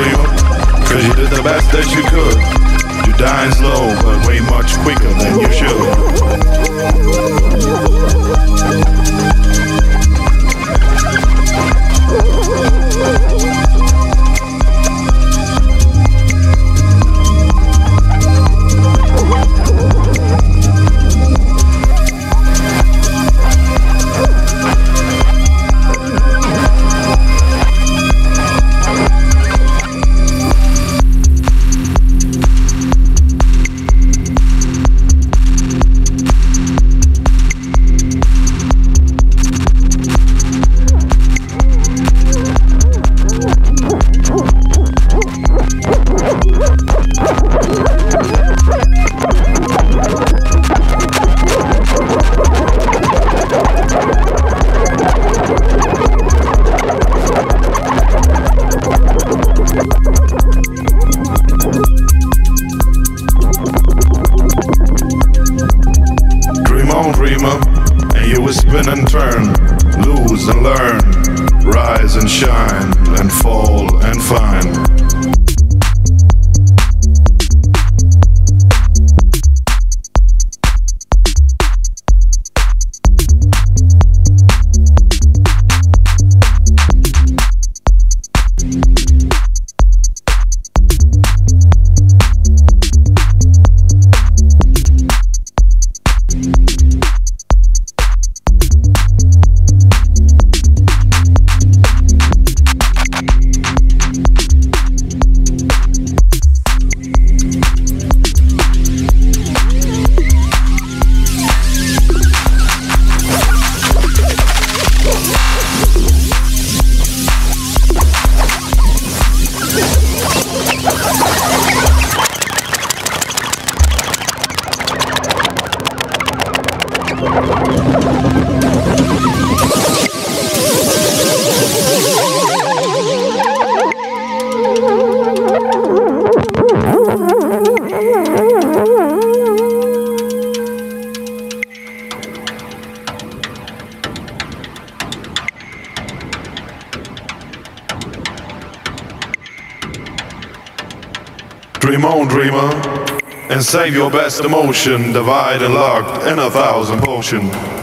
for you, cause you did the best that you could. You dying slow, but way much quicker than you should. And save your best emotion, divide and lock, in a thousand potion.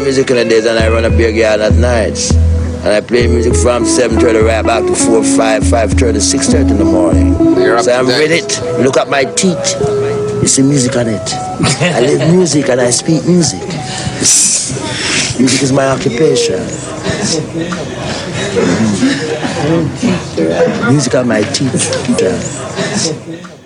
Music. Yeah, I sell music in the days and I run a beer garden at nights. And I play music from 7.30 right back to 4, 5, 5.30, 6.30 in the morning. So I'm with it. Look at my teeth. You see music on it. I live music and I speak music. music is my occupation. Music on my teeth.